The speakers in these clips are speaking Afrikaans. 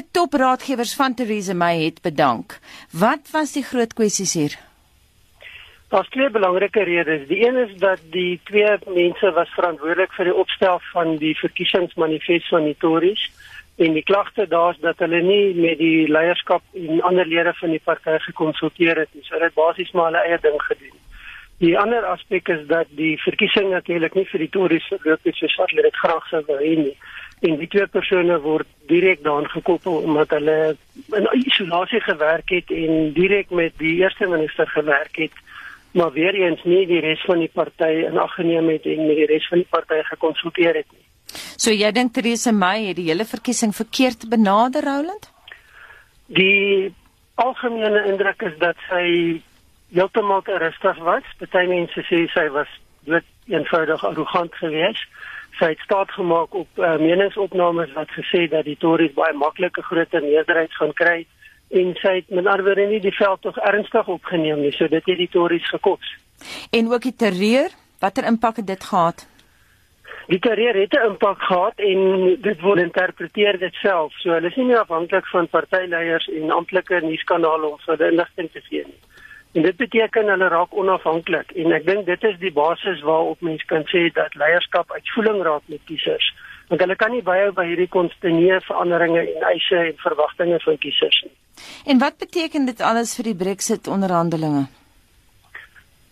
twee topraadgewers van Theresa May het bedank. Wat was die groot kwessies hier? Daar's twee belangrike redes. Die een is dat die twee mense was verantwoordelik vir die opstel van die verkiesingsmanifest van die Tories en die klagte daar's dat hulle nie met die leierskap en ander lede van die party gekonsulteer het nie. So hulle het basies maar hulle eie ding gedoen. Die ander aspek is dat die verkiesing natuurlik nie vir die Tories verloop het soos wat hulle dit graag sou wou hê nie. En die twee persone word direk daaraan gekoppel omdat hulle in isolasie gewerk het en direk met die eerste minister gewerk het maar weer eens nie die res van die party in ag geneem het en met die res van die party gekonsulteer het nie. So jy dink Theresa May het die hele verkiesing verkeerd benader, Roland? Die algemene indruk is dat sy heeltemal te rustig was. Party mense sê sy was dood eenvoudig arrogant geweest. Sy het staat gemaak op uh, meningsopnames wat gesê dat die Tories baie maklike groter meerderheid gaan kry en sy het met ander woorde nie die veld tog ernstig opgeneem nie, so dit het die Tories gekos. En ook die terreur, watter impak het dit gehad? Die terreur het 'n impak gehad en dit word interpreteer dit self. So hulle is nie meer afhanklik van partyleiers en amptelike nuuskanale om vir inligting te gee nie. En dit beteken hulle raak onafhanklik en ek dink dit is die basis waarop mense kan sê dat leierskap uitvoering raak met kiesers. Want hulle kan nie byhou by hierdie konstante veranderinge en eise en verwagtinge van kiesers nie. En wat beteken dit alles vir die Brexit onderhandelinge?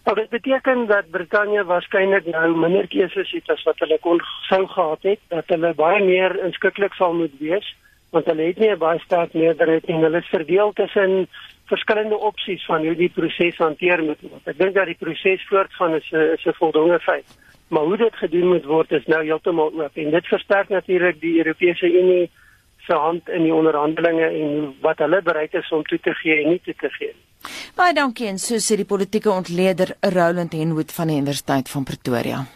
Well, dit beteken dat Brittanje waarskynlik nou minder keuses het as wat hulle kon sou gehad het, dat hulle baie meer inskikkelik sal moet wees, want hulle het nie 'n baie sterk meerderheid en hulle is verdeel tussen verskillende opsies van hoe die proses hanteer moet word. Ek dink dat die proses voortgaan is 'n is 'n voldoende feit. Maar hoe dit gedoen moet word is nou heeltemal oop en dit versterk natuurlik die Europese Unie se hand in die onderhandelinge en wat hulle bereid is om toe te gee en nie toe te gee. Baie dankie en so sê die politieke ontleder Roland Henwood van die Universiteit van Pretoria.